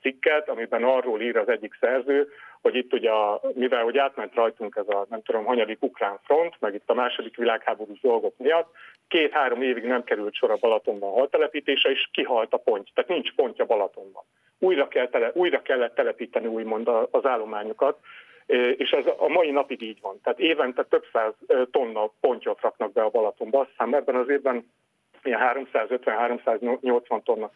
cikket, amiben arról ír az egyik szerző, hogy itt ugye, a, mivel hogy átment rajtunk ez a nem tudom, hanyadik ukrán front, meg itt a második világháborús dolgok miatt, két-három évig nem került sor a Balatonban a haltelepítése, és kihalt a pont. Tehát nincs pontja Balatonban. Újra, kell tele, újra kellett telepíteni úgymond az állományokat, és ez a mai napig így van. Tehát évente több száz tonna pontyot raknak be a Balatonba. Azt hiszem ebben az évben ilyen 350-380 tonna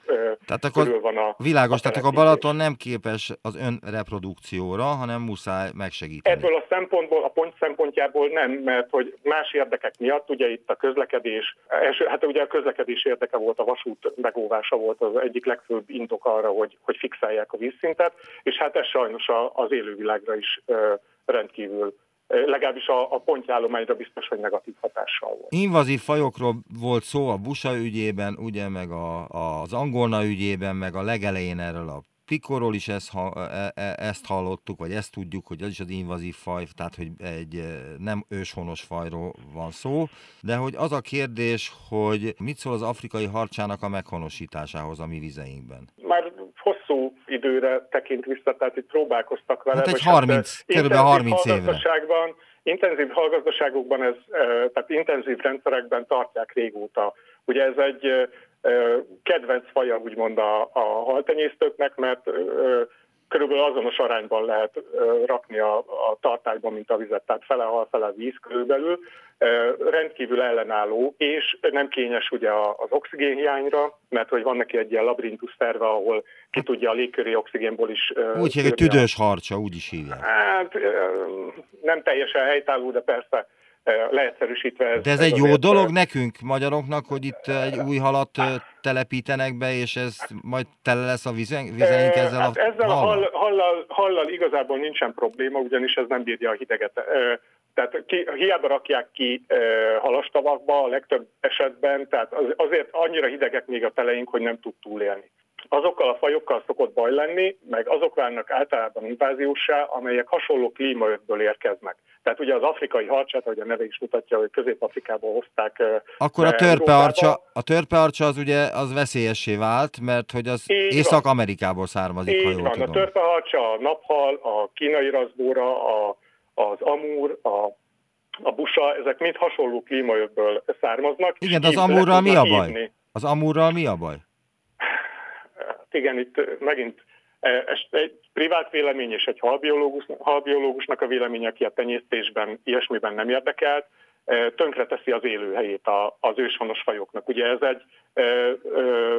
tehát akkor körül van a Világos, a tehát akkor a Balaton nem képes az önreprodukcióra, hanem muszáj megsegíteni. Ebből a szempontból, a pont szempontjából nem, mert hogy más érdekek miatt, ugye itt a közlekedés, első, hát ugye a közlekedés érdeke volt, a vasút megóvása volt az egyik legfőbb indok arra, hogy, hogy fixálják a vízszintet, és hát ez sajnos az élővilágra is rendkívül legalábbis a, a pontjállományra biztos, hogy negatív hatással volt. Invazív fajokról volt szó a busa ügyében, ugye, meg a, a, az angolna ügyében, meg a legelején erről a Pikorról is ezt, e, e, ezt hallottuk, vagy ezt tudjuk, hogy az is az invazív faj, tehát hogy egy e, nem őshonos fajról van szó, de hogy az a kérdés, hogy mit szól az afrikai harcsának a meghonosításához a mi vizeinkben? Már hosszú időre tekint vissza, tehát itt próbálkoztak vele. Hát egy 30, hát, kb. 30 évre. Intenzív hallgazdaságokban, ez, tehát intenzív rendszerekben tartják régóta. Ugye ez egy kedvenc faja úgymond a, a haltenyésztőknek, mert körülbelül azonos arányban lehet rakni a, a tartályban, mint a vizet, tehát fele hal, fele víz körülbelül. Rendkívül ellenálló, és nem kényes ugye az oxigénhiányra, mert hogy van neki egy ilyen labirintus szerve, ahol ki tudja a légköri oxigénból is... Úgy hívják, tüdős harcsa, úgy is hívják. Hát nem teljesen helytálló, de persze leegyszerűsítve. Ez, De ez, ez egy jó dolog nekünk, magyaroknak, hogy itt egy új halat telepítenek be, és ez majd tele lesz a vizeink ezzel hát a Ezzel a hall, hallal, hallal igazából nincsen probléma, ugyanis ez nem bírja a hideget. Tehát ki, hiába rakják ki e, halastavakba a legtöbb esetben, tehát az, azért annyira hidegek még a teleink, hogy nem tud túlélni. Azokkal a fajokkal szokott baj lenni, meg azok válnak általában inváziósá, amelyek hasonló klímaötből érkeznek. Tehát ugye az afrikai harcsát, ahogy a neve is mutatja, hogy Közép-Afrikából hozták. Akkor a törpearcsa, a törpearcsa az ugye az veszélyessé vált, mert hogy az Észak-Amerikából származik, Így ha jól van, tudom. a törpeharcsa, a naphal, a kínai razbóra, a, az amúr, a a busa, ezek mind hasonló klímaöbből származnak. Igen, de az amúrral mi a baj? Az amúrral mi a baj? Hát igen, itt megint egy privát vélemény és egy halbiológus, halbiológusnak a vélemény, aki a tenyésztésben ilyesmiben nem érdekelt, tönkreteszi az élőhelyét az őshonos fajoknak. Ugye ez egy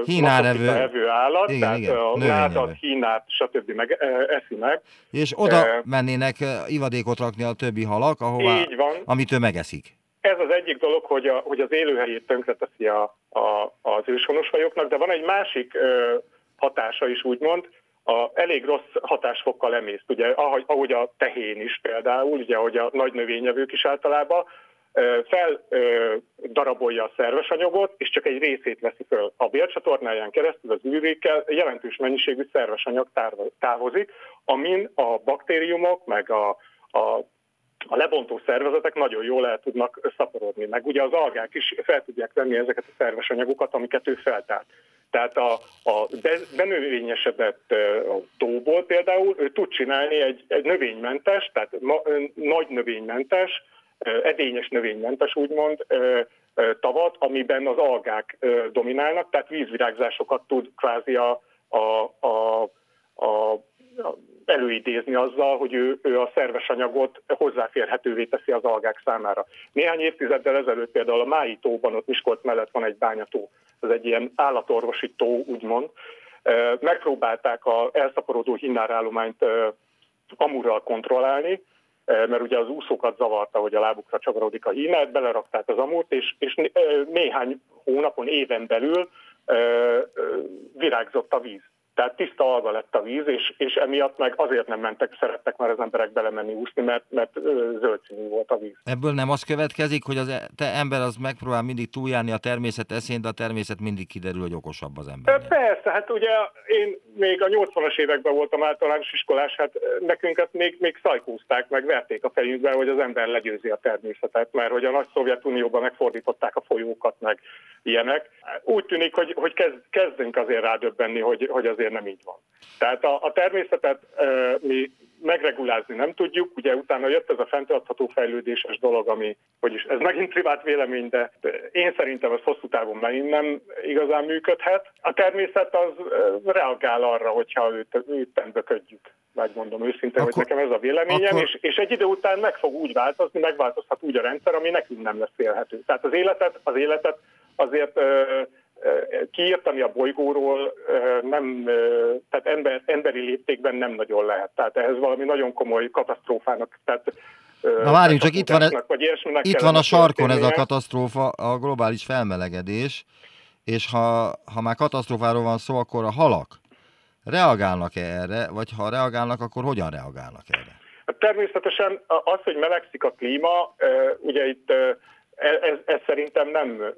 Hínárevő evő állat, igen, tehát igen, a ládat, hínát, stb. Meg, eszi meg. És oda mennének ivadékot rakni a többi halak, ahová, Így van. amit ő megeszik. Ez az egyik dolog, hogy, a, hogy az élőhelyét tönkreteszi a, a, az őshonos fajoknak, de van egy másik ö, hatása is úgymond, a elég rossz hatásfokkal emészt, ugye, ahogy, ahogy a tehén is például, ugye, ahogy a nagy növényevők is általában, feldarabolja a szerves anyagot, és csak egy részét veszi föl. A bélcsatornáján keresztül az űrékkel jelentős mennyiségű szerves anyag távozik, amin a baktériumok, meg a, a a lebontó szervezetek nagyon jól el tudnak szaporodni, meg ugye az algák is fel tudják venni ezeket a szerves anyagokat, amiket ő feltárt. Tehát a, a benövényesedett tóból például ő tud csinálni egy, egy növénymentes, tehát ma, nagy növénymentes, edényes növénymentes úgymond tavat, amiben az algák dominálnak, tehát vízvirágzásokat tud kvázi a, a, a, a, a előidézni azzal, hogy ő, ő a szerves anyagot hozzáférhetővé teszi az algák számára. Néhány évtizeddel ezelőtt például a Mái tóban, ott Miskolc mellett van egy bányató, ez egy ilyen állatorvosi tó, úgymond, megpróbálták az elszaporodó hinnárállományt amurral kontrollálni, mert ugye az úszókat zavarta, hogy a lábukra csavarodik a hímet, belerakták az amúrt, és, és néhány hónapon, éven belül virágzott a víz. Tehát tiszta alga lett a víz, és, és emiatt meg azért nem mentek, szerettek már az emberek belemenni úszni, mert, mert zöld színű volt a víz. Ebből nem az következik, hogy az e, te ember az megpróbál mindig túljárni a természet eszén, de a természet mindig kiderül, hogy okosabb az ember. Persze, hát ugye én még a 80-as években voltam általános iskolás, hát nekünk ezt még, még szajkúzták, meg verték a fejünkbe, hogy az ember legyőzi a természetet, mert hogy a nagy Szovjetunióban megfordították a folyókat, meg ilyenek. Úgy tűnik, hogy, hogy kezd, kezdünk azért rádöbbenni, hogy, hogy azért azért nem így van. Tehát a, a természetet e, mi megregulázni nem tudjuk, ugye utána jött ez a fenntartható fejlődéses dolog, ami, is ez megint privát vélemény, de én szerintem ez hosszú távon megint nem igazán működhet. A természet az reagál arra, hogyha őt, őt böködjük megmondom őszintén, akkor, hogy nekem ez a véleményem, akkor... és, és egy idő után meg fog úgy változni, megváltozhat úgy a rendszer, ami nekünk nem lesz élhető. Tehát az életet, az életet azért kiírtani a bolygóról nem, tehát ember, emberi léptékben nem nagyon lehet. Tehát ehhez valami nagyon komoly katasztrófának, tehát Na várjunk, csak itt van, ez, itt van a sarkon ez a katasztrófa, a globális felmelegedés, és ha, ha már katasztrófáról van szó, akkor a halak reagálnak-e erre, vagy ha reagálnak, akkor hogyan reagálnak erre? Természetesen az, hogy melegszik a klíma, ugye itt ez, ez szerintem nem,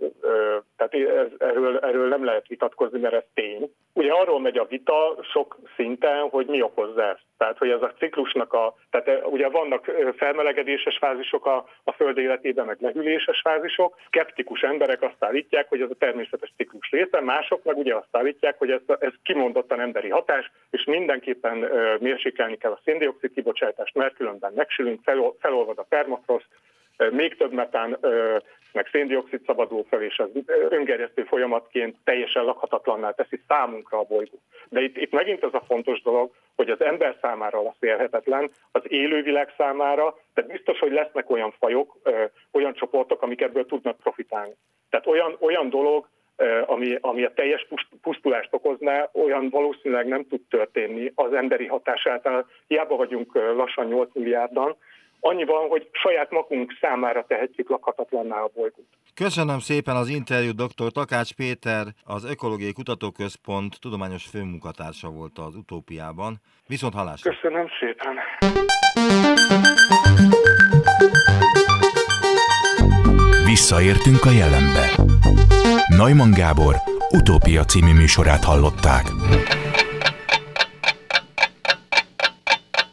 tehát ez, erről, erről nem lehet vitatkozni, mert ez tény. Ugye arról megy a vita sok szinten, hogy mi okozza ezt. Tehát, hogy ez a ciklusnak a, tehát ugye vannak felmelegedéses fázisok a, a föld életében, meg lehűléses fázisok. Skeptikus emberek azt állítják, hogy ez a természetes ciklus része, mások meg ugye azt állítják, hogy ez, ez kimondottan emberi hatás, és mindenképpen mérsékelni kell a széndiokszid kibocsátást, mert különben megsülünk, fel, felolvad a permafrost, még több metán, meg széndiokszid szabadul fel, és az öngerjesztő folyamatként teljesen lakhatatlanná teszi számunkra a bolygót. De itt, itt megint az a fontos dolog, hogy az ember számára lesz élhetetlen, az élővilág számára, tehát biztos, hogy lesznek olyan fajok, olyan csoportok, amik ebből tudnak profitálni. Tehát olyan, olyan dolog, ami, ami a teljes pusztulást okozná, olyan valószínűleg nem tud történni az emberi hatás által. Hiába vagyunk lassan 8 milliárdan, Annyi van, hogy saját magunk számára tehetjük lakhatatlanná a bolygót. Köszönöm szépen az interjút, dr. Takács Péter, az Ökológiai Kutatóközpont tudományos főmunkatársa volt az utópiában. Viszont halásra! Köszönöm szépen! Odaértünk a jelenbe. Neumann Gábor utópia című műsorát hallották.